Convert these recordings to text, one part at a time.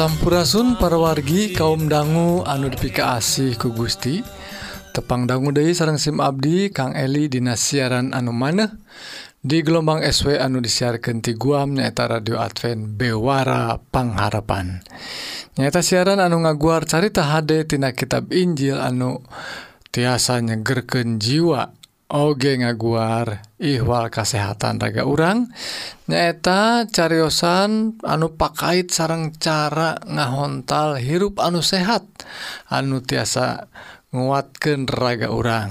Sampurasun parwargi kaum dangu anu dipika asih ku Gusti. Tepang dangu Dei sarang SIM Abdi Kang Eli Dina siaran anu maneh. Di gelombang SW anu disiarkan ti guam nyaeta radio Advent Bewara Pangharapan. Nyata siaran anu ngaguar carita HD tina kitab Injil anu tiasa nyegerken jiwa. Oge ngaguar ihwal kesehatan raga urang. Nyaeta caryosan anu pakaiit sarang cara ngahontal hirup anu sehat anu tiasa nguatken raga urang.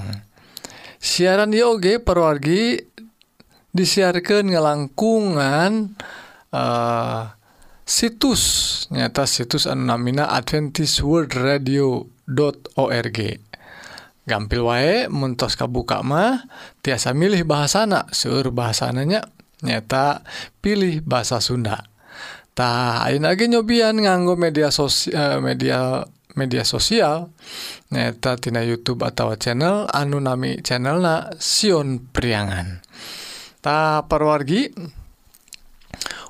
Siaran yoge perwargi disiarkan ngelangkungan uh, situs. Nyata situs anu namina Adventist World Radio org. gampil wae muntos kabuka mah tiasa milih bahasana seueur bahasananya nyata pilih bahasa Sunda. Tah ayeuna lagi nyobian nganggo media sosial eh, media media sosial nyata tina YouTube atau channel anu nami channelna Sion Priangan. Tah perwargi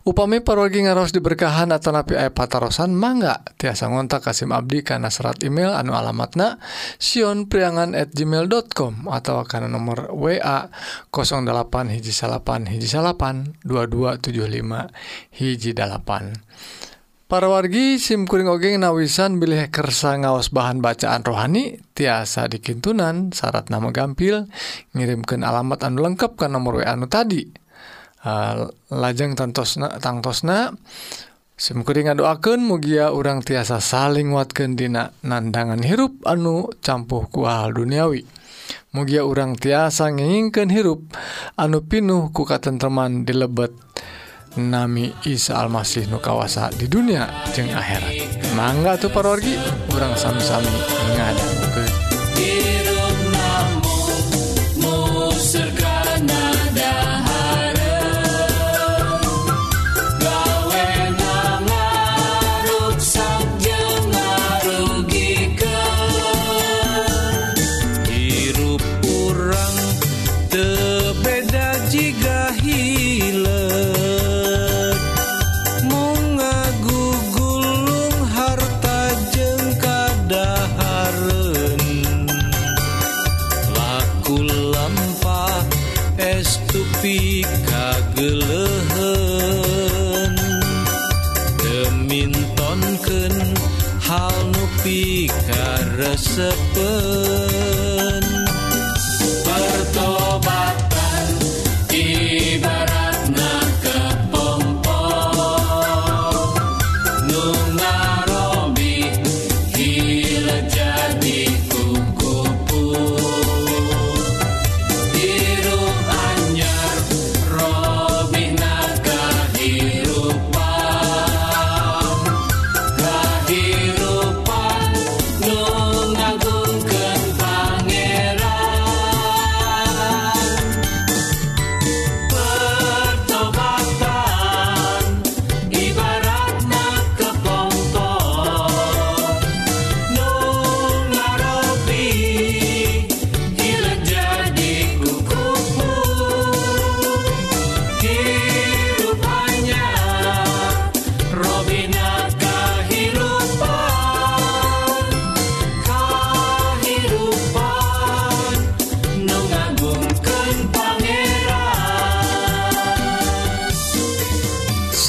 upami parorgi ngaros diberkahan atau napi aya patarosan mangga tiasa ngontak Kasim Abdi karena serat email anu alamatna Sion priangan at gmail.com atau karena nomor WA 08 hiji salapan hiji salapan 2275 hiji dalapan Para wargi SIMkuring ogeng nawisan bilih kersa ngaos bahan bacaan rohani tiasa dikintunan syarat nama gampil ngirimkan alamat anu lengkap ke nomor WA anu tadi. Uh, lajeng tantosna tangtosna simkuring ngadoakeun mugia urang tiasa saling watkeun dina nandangan hirup anu campuh ku hal duniawi. Mugia urang tiasa ngingkeun hirup anu pinuh ku katentreman di lebet nami Isa Almasih nu kawasa di dunia jeung akhirat. Mangga tuh parorgi urang sami-sami ngadangkeun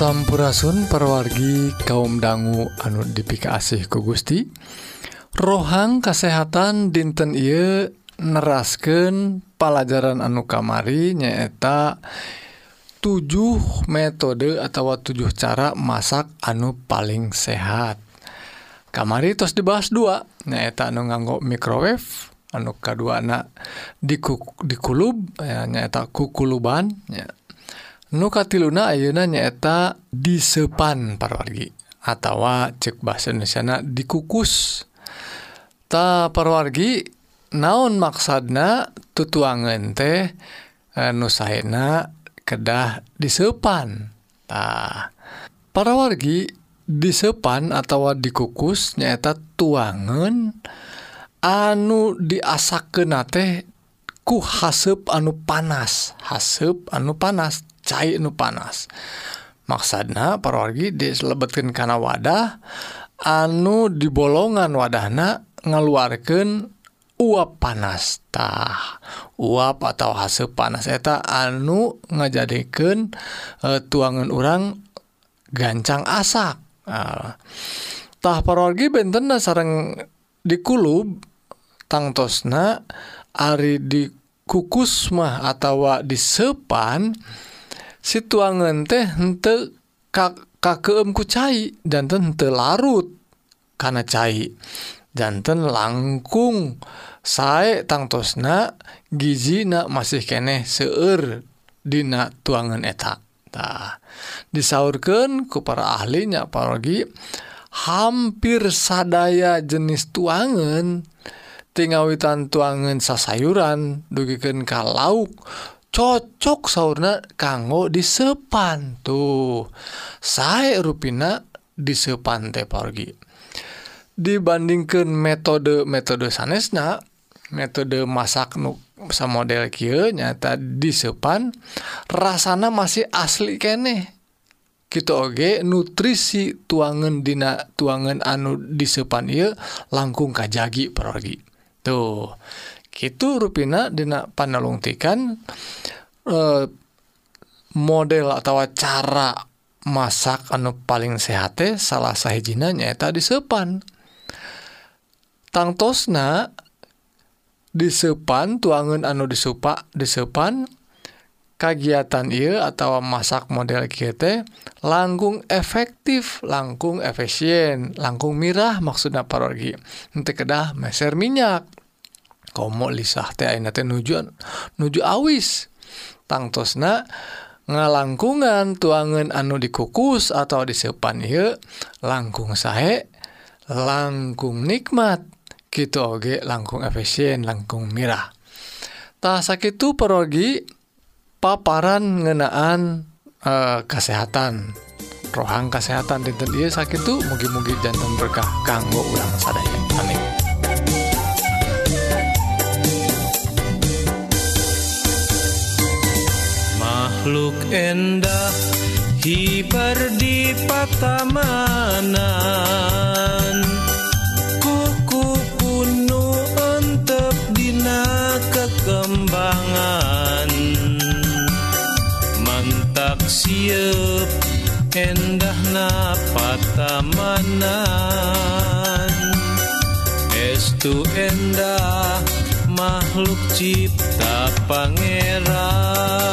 Sampurasun perwargi kaum dangu anu dipika asih ku Gusti. Rohang kesehatan dinten Ieu nerasken pelajaran anu kamari nyaeta 7 metode atau 7 cara masak anu paling sehat. Kamari tos dibahas dua nyaeta anu nganggo microwave anu kedua anak dikulub eh, nyaeta kukuluban ya nukatiluna ayeuna nyaeta disepan parwargi atawa cek bahasa Indonesia dikukus. Ta parwargi naon maksadna tutuangan teh eh, nusaina kedah disepan. Tah parawargi disepan atau dikukus nyaeta tuangan anu diasaken teh ku hasep anu panas. Hasep anu panas. cair nu panas. Maksana parorgi diselebetkan karena wadah anu di bolongan wadahna ngaluarkan uap panastah uap atau hasil panas eta anu ngajadikan e, tuangan orang gancang asak. Tah parorgi benten sarang dikulub tangtosna Ari dikukus mah atau disepan situangan teh ente ka kakeemku cai danten te larut karena cai. Danten langkung sae tangtosna gizina masih keneh seueur dina tuangan eta. Tah disaurkan ku para ahlinya apalagi hampir sadaya jenis tuangan tinggawitan tuangan sasayuran dugikan ka lauk cocok sauna kanggo disepan tuh. Saya ruina disepan teh pargi. Dibandingkan metode metode sanesna metode masak nu sama model kia nyata disepan rasana masih asli kene gitu oge nutrisi tuangan dina tuangan anu disepan iya langkung kajagi pergi tuh. itu ruina dina panelungtikan eh, model atau cara masak anu paling sehat salah sahijina nyaeta disepan tangtosna disepan tuangan anu disupa disepan kagiatan ia atau masak model kita langkung efektif langkung efisien langkung mirah maksudnya parorgi nanti kedah meser minyak. Kom lisah nujuan nuju awis. Tangtosna ngalangkungan tuangan anu dikukus atau disepan langkung sahe langkung nikmat. Gitu Oge langkung efisien langkung mirah. Tak sakit itu perogi paparan ngenaan kesehatan rohang kesehatan di dia sakit itu mugi-mugi jantung berkah kanggo ulang sadaya. Amin makhluk endah hibar di patamanan. Kuku kuno antep dina kekembangan. Mantak siep endah na patamanan. Estu endah makhluk cipta pangeran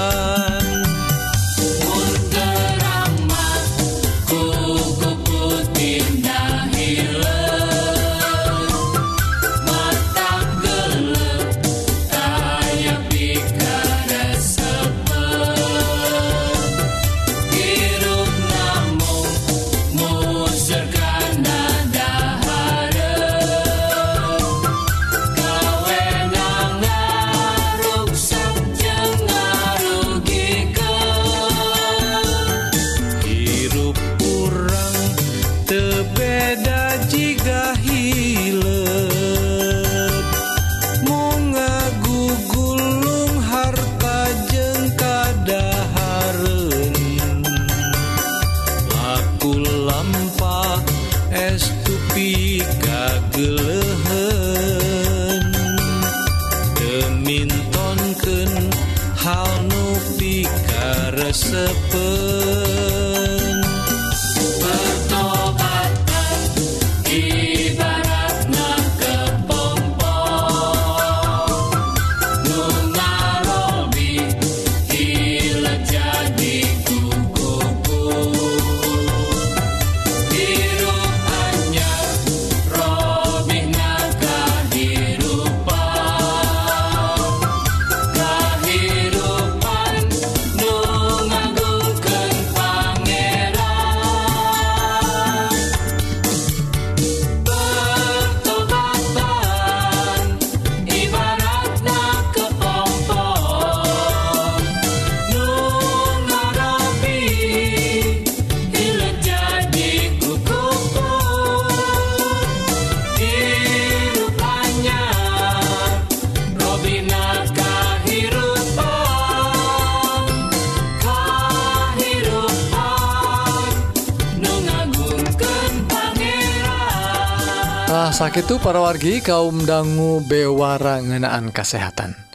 sakit para wargi kaum dangu bewarangenaan kesehatan.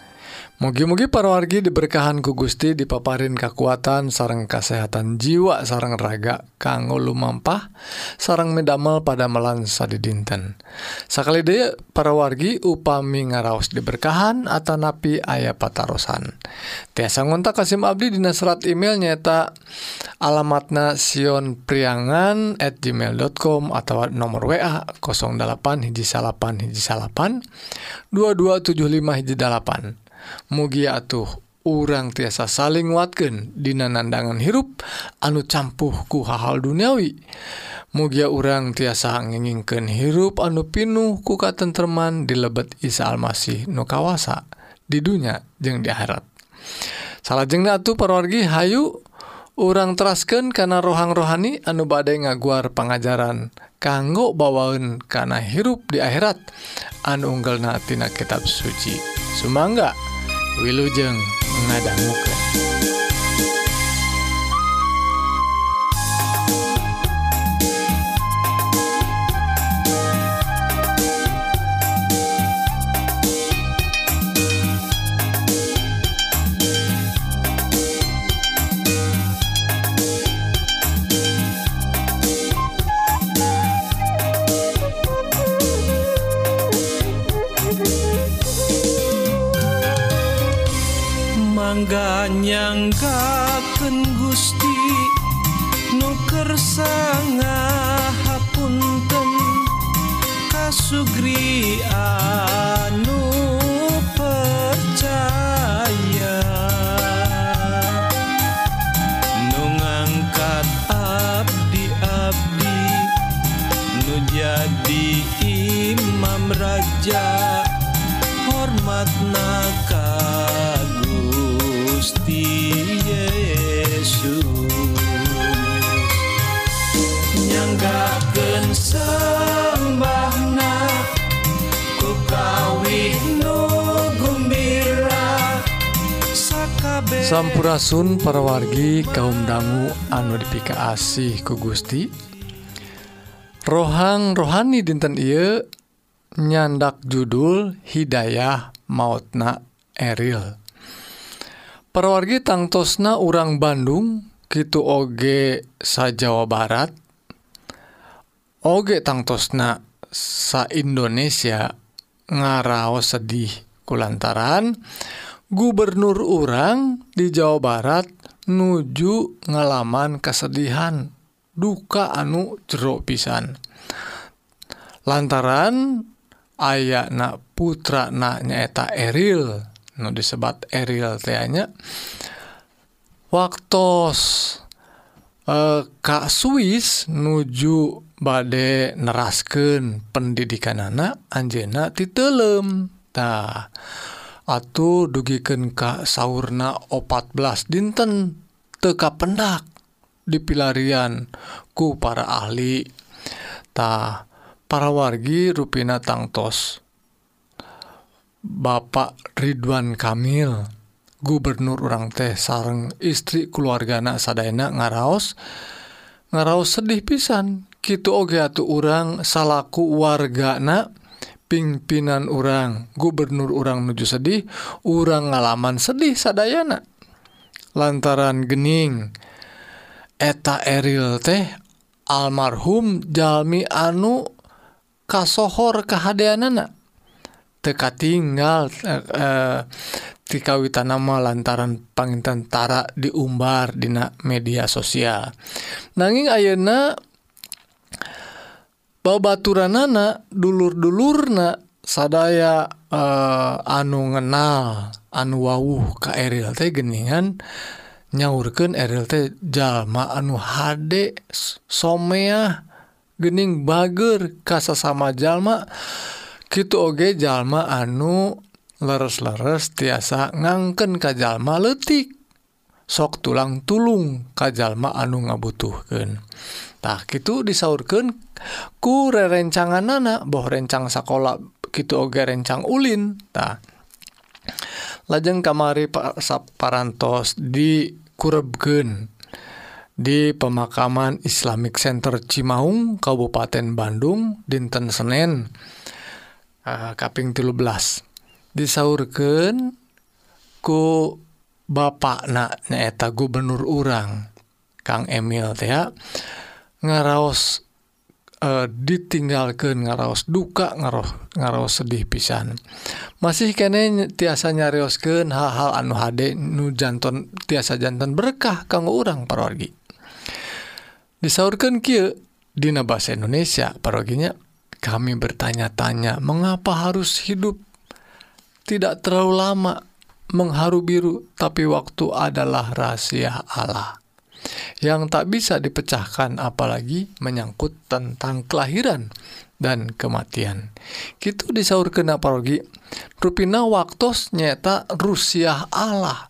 Mugi-mugi para wargi diberkahan ku Gusti dipaparin kekuatan sarang kesehatan jiwa sarang raga kanggo lumampah sarang medamel pada melansa di dinten. Sakali daya para wargi upami ngaraos diberkahan atau napi ayah patarosan. Tiasa ngontak Kasim Abdi dina serat email nyata alamatna Sion Priangan at gmail.com atau nomor WA 08 hiji salapan hiji salapan 2275 hiji dalapan. mugi atuh urang tiasa saling watken dina nandangan hirup anu campuhku hal-hal duniawi. Mugia urang tiasa ngingingken hirup anu pinuh ku tentman di lebet Isa Almasih nukawawasa di dunia jeung di akhirat. Salahjeng tuh perorgi Hayu urang terasken karena rohang rohani anu badai ngaguar pengajaran kanggo bawaun karena hirup di akhirat. Anu unggelnatina kitab suci. Sumangga. Wilujeng ngadangukan. kerja hormat naka Gusti Yesus. Nyanggakeun sembahna ku kawin Sampurasun para wargi kaum dangu anu dipika asih ku Gusti. Rohang rohani dinten Ieu nyandak judul Hidayah mautna Eril. Perwargi tangtosna urang Bandung gitu oge sa Jawa Barat oge tangtosna sa Indonesia ngaraos sedih kulantaran gubernur urang di Jawa Barat nuju ngalaman kesedihan duka anu jero pisan. Lantaran ayana putra na nyaeta Eril. Nu disebat Eril tehnya waktu eh, Kak Swiss nuju badai nerasken pendidikan anak Anjena titelemtah atuh dugiken Ka sauna 14 dinten teka pendak dipilarian ku para ahli. Ahlitah para wargi Ruina tangtos. Bapak Ridwan Kamil Gubernur orang teh sareng istri keluarga anak Sadana ngaraos ngaraos sedih pisan. Gitu oge atuh urang salaku warga anak pimpinan orang Gubernur orang nuju sedih urang ngalaman sedih Sadayana lantaran gening eta Eril teh almarhum Jami anu kasohor kehaanana teka tinggal eh, eh tikawitan nama lantaran pangintentara diumbar dina media sosial. Nanging ayeuna babaturanana dulur-dulurna sadaya eh, anu ngenal anu wawuh ka Eril teh geningan nyaurkeun Eril teh jalma anu hade somea gening Bager kasa sama jalma gitu oge jalma anu leres-leres tiasa ngangken ka jalma letik sok tulang tulung ka jalma anu ngabutuhkantah gitu disaurkan ku rerencangan anak boh rencang sekolah gitu oge rencang ulin. Tah lajeng kamari Pak Saparantos dikurebgen di pemakaman Islamic Center Cimaung Kabupaten Bandung dinten Senin uh, kaping 13 disaurkan ku Bapak naknyaeta Gubernur urang Kang Emil ya. Ngaraos eh, ditinggalkan ngaraos duka ngaroh ngaraos sedih pisan. Masih kene tiasa nyarioskeun hal-hal anu hade nu janton tiasa jantan berkah kanggo urang parwargi disaurkan kieu dina bahasa Indonesia paroginya kami bertanya-tanya mengapa harus hidup tidak terlalu lama mengharu biru tapi waktu adalah rahasia Allah yang tak bisa dipecahkan apalagi menyangkut tentang kelahiran dan kematian. Gitu disaur kena parogi. Rupina waktos nyata Rusia Allah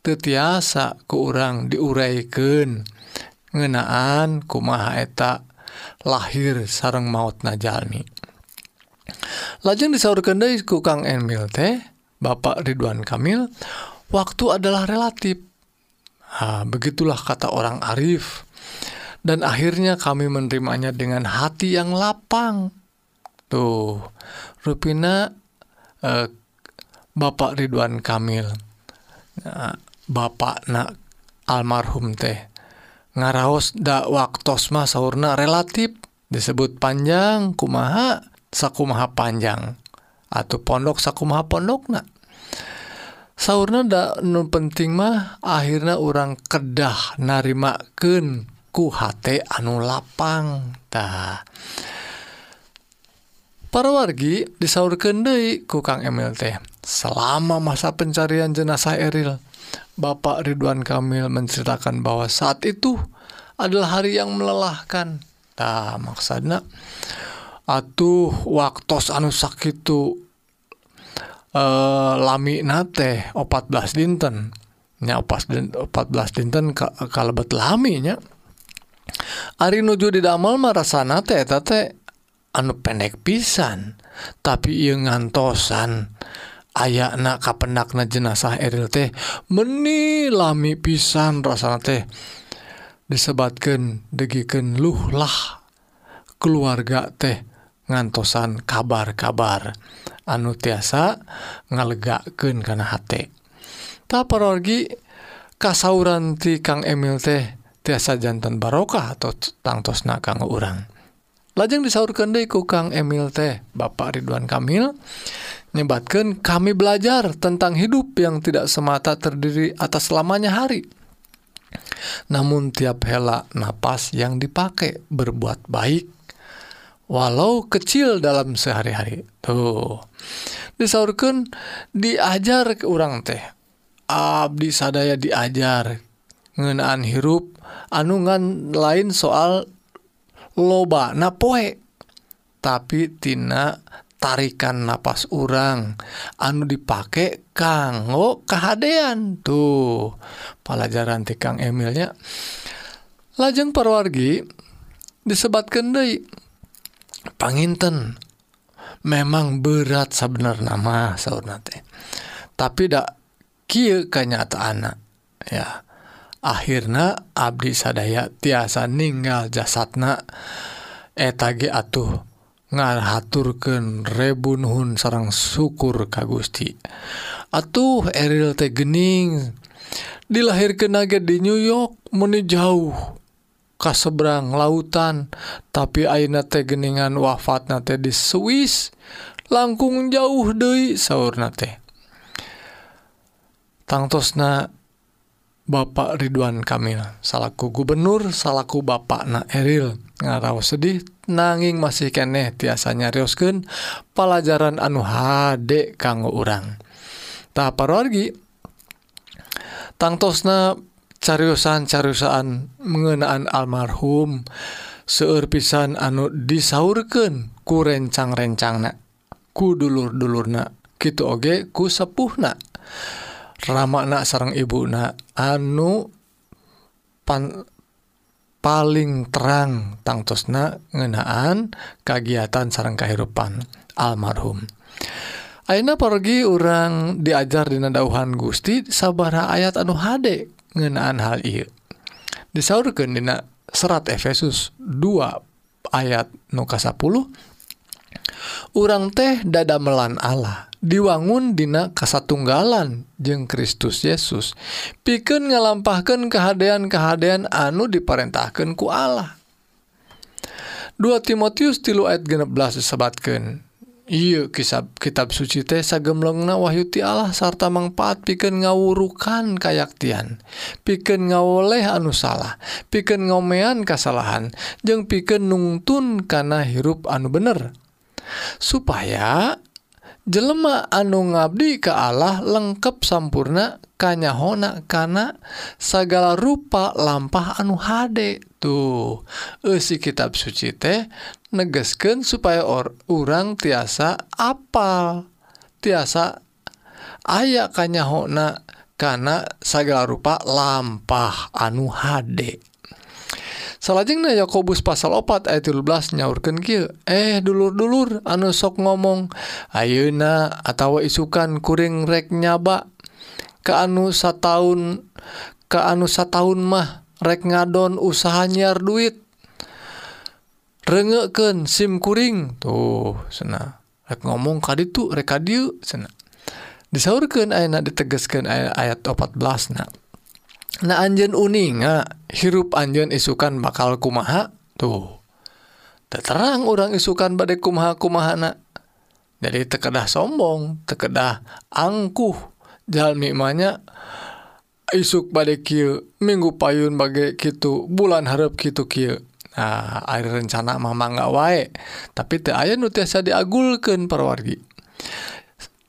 tetiasa ke orang diuraikan ngenaan kumaha eta lahir sarang maut najalmi. Lajeng disaurkan dari ku Kang Emil teh Bapak Ridwan Kamil waktu adalah relatif Ha, begitulah kata orang Arif. Dan akhirnya kami menerimanya dengan hati yang lapang. Tuh, Rupina eh, Bapak Ridwan Kamil. Nah, Bapak nak almarhum teh. ngaraos da waktos mah sauna relatif disebut panjang kumaha sakumaha panjang. Atau pondok sakumaha pondok nah sauna da nu penting mah akhirnya orang kedah narimaken ku hate anu lapang tah para wargi disaurkan deui ku Kang Emil teh. Selama masa pencarian jenazah Eril Bapak Ridwan Kamil menceritakan bahwa saat itu adalah hari yang melelahkantah maksudnya atuh waktu anu sakit itu eh lami nate 14 dintennya pas 14 dinten kalebet laminya. Ari nuju di damal marah sana teh anu pendek pisan. Tapi ia ngantosan ayakna kapenakna jenazah Eril teh meni lami pisan rasana teh. Disebatkan degiken luhlah keluarga teh ngantosan kabar-kabar. Anu tiasa ngalegaken karena hati tak pergi kasauran ti Kang Emil teh tiasa jantan barokah atau tangtosna kanggo urang. Lajeng disaurkan deku Kang Emil teh Bapak Ridwan Kamil. menyebabkan kami belajar tentang hidup yang tidak semata terdiri atas lamanya hari. Namun tiap hela napas yang dipakai berbuat baik, walau kecil dalam sehari-hari. Tuh, disaurkan diajar ke orang teh. Abdi sadaya diajar ngenaan hirup anungan lain soal loba na poe tapi tina tarikan napas orang anu dipakai kanggo kehadean tuh. Pelajaran ti Kang Emilnya lajeng perwargi disebatkan deui. Panginten memang berat sebenar nama saudara teh. Tapi tidak kia kanyata anak ya. Akhirnya abdi sadaya tiasa ninggal jasadna. Etage atuh ngaturken rebunhun sarang syukur ka Gusti. Atuh Eril tegening dilahirkan naga di New York meni jauh kaseberang lautan tapi Aina tegeningan wafat nate di Swiss langkung jauh Dei sauur nate tangtosna Bapak Ridwan Kamil salaku gubernur salaku Bapak na Eril. Ngaraw sedih nanging masih keneh tiasanya Riosken pelajaran anu HD kanggo urang. Tah parorgi tangtosna cariusan-cariusaan mengenaan almarhum seueur pisan anu disaurkeun ku rencang-rencangna ku dulur-dulurna gitu oge ku sepuhna ramakna sarang ibuna anu pan paling terang tangtosna ngenaan kegiatan sarang kehidupan almarhum. Aina pergi orang diajar di nadauhan Gusti sabara ayat anu hade ngenaan hal iya disaurkan dina serat Efesus 2 ayat nuka 10 orang teh dada melan Allah diwangun dina kasatunggalan jeung Kristus Yesus. Piken ngalampahkan kehaan-kehaan anu diperintahkan ku Allah. 2 Timotius tilu ayat 16 disebatkan Iye kisab kitab suci teh sagemlengna wahyuti Allah sarta manfaat pikeun ngawurukan kayaktian, pikeun ngawoleh anu salah, pikeun ngomean kasalahan, jeung pikeun nungtun kana hirup anu bener. Supaya jelema anu ngabdi ke Allah lengkap sampurna kanyahona kana segala rupa lampah anu hade tuh. Eusi kitab suci teh negesken supaya or orang tiasa apal tiasa aya kanyahona kana segala rupa lampah anu hade. salahjengna Yakobus pasal opat ayat 13 nyaurkan Ky eh dulur-dulur anu sok ngomong Ayeuna atawa isukan kuring rek nyaba ke anu sataun ke anu sataun mah rek ngadon usaha nyiar duit rengeken SIM kuring. Tuh sena. Rek ngomong ka ditu rek ka dieu sena. Disaurkan ayat ditegeskan ayat, ayat 14 nah Nah Anjen uning hirup Anjen isukan bakal kumaha? Tuh. Terang orang isukan badai kumaha kumahana jadi tekedah sombong tekedah angkuh. Jalmi manya isuk badai kieu minggu payun bagai kitu bulan harap kitu kieu. Nah air rencana mama nggak wae tapi teu aya nu tiasa diagulkeun perwargi.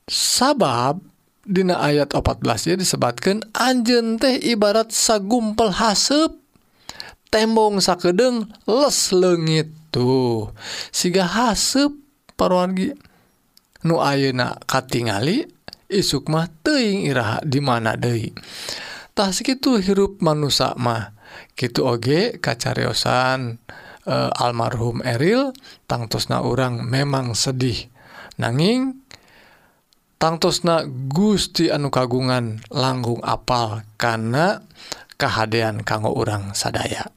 Sabab Dina ayat 14 disebabkan Anjen teh ibarat sagumpel hasep tembong sakedeng les legit tuh. Siga hasep parwargi nu ayeuna katingali isuk mah teuing iraha di mana deui. Tah sakitu hirup manusa mah. Kitu oge kacariosan e, almarhum Eril tangtosna orang memang sedih. Nanging tangtosna Gusti anu kagungan langgung apal karena kehadian kanggo orang sadaya.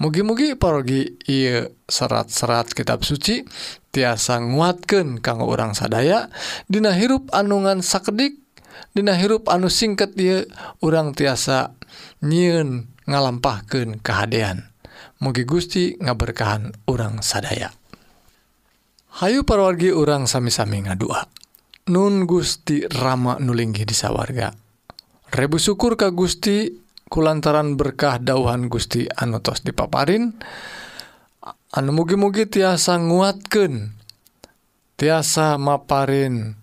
Mugi-mugi parogi ia serat-serat kitab suci tiasa nguatkan kanggo orang sadaya. Dina hirup anungan sakedik Dina hirup anu singkat ieu orang tiasa nyiun ngalampahkan kehadian mugi Gusti ngaberkahan orang sadaya. Hayu parwargi orang sami-sami ngadua. Nun Gusti Rama nulinggih di sawwarga Rebu syukur ka Gusti kulantaran berkah dauhan Gusti anutos dipaparin. Anu mugi-mugi tiasa nguatken tiasa maparin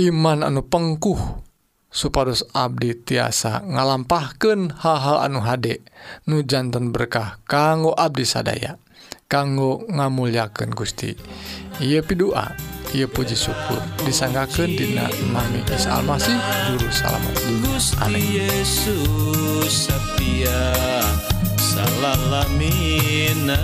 iman anu pengkuh supados Abdi tiasa ngalampahken hal-hal anu Hde nujantan berkah kanggo Abdi sadaya. kanggo ngamulyaken Gusti. Ia pidua ia puji syukur. Disanggaken dina Nami Isa Almasih juru salamat Amin. Yesus sapia salalamina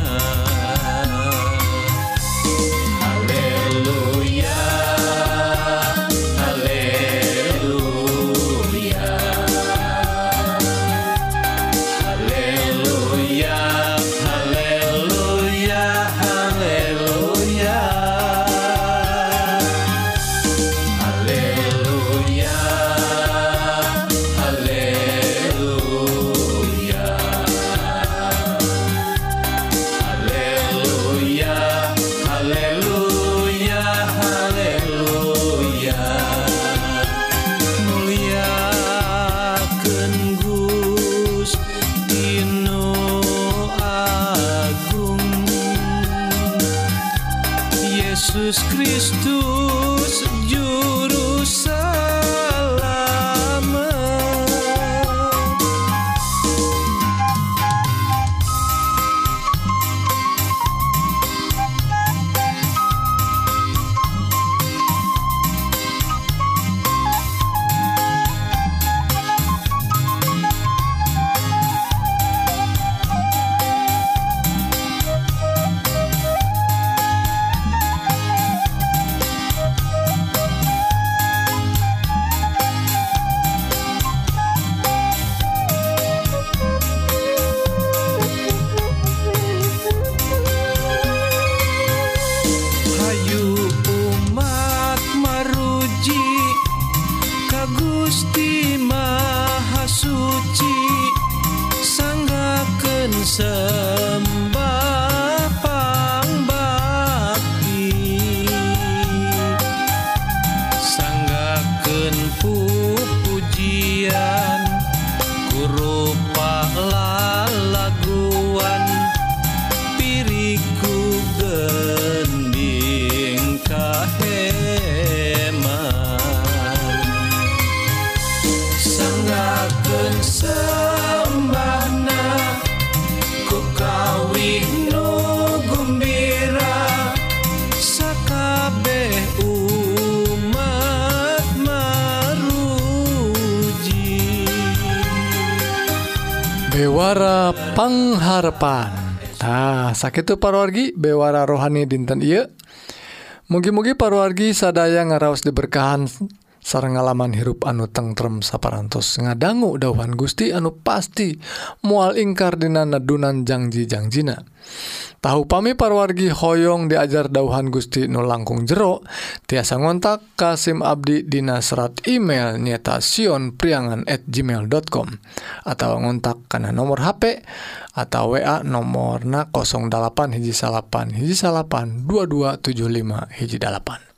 Bewara pengharpantah sakit parwargi bewara rohani dinten I mugi-mugi parwargi sadaya ngaraos diberkahan sarenggalaman hirup anu tengrem sapparantos ngadanggu dawan Gusti anu pasti mual ingkar dinanadunan janji-janjina tahu pami parwargi Hoong diajar dauhan Gusti Nu langkung jero tiasa ngontak Kasim Abdi Dinasrat email nyatasion priangan@ gmail.com atau ngontak karena nomor HP atau wa nomor na 08 hiji salapan hiji salapan 2275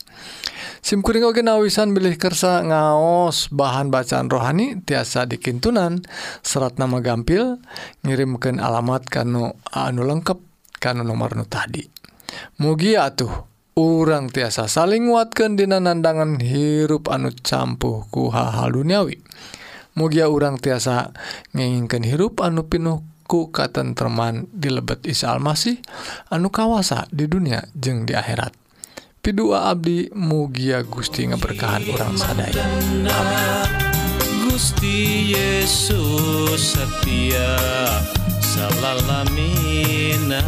SIMkuring oge nawisan bilih kersa ngaos bahan bacaan rohani tiasa dikintunan. Serat nama gampil ngirimkan alamat kanu anu lengkap kanu nomor nu tadi. Mugi atuh orang tiasa saling nguatkan dina nandangan hirup anu campuh ku hal-hal duniawi. Mugia orang tiasa nginginkan hirup anu pinuh ku katenterman dilebet Isa Almasih anu kawasa di dunia jeung di akhirat. Pidua Abdi mugia Gusti ngeberkahan orang sadaya. Gusti Yesus setia salalamina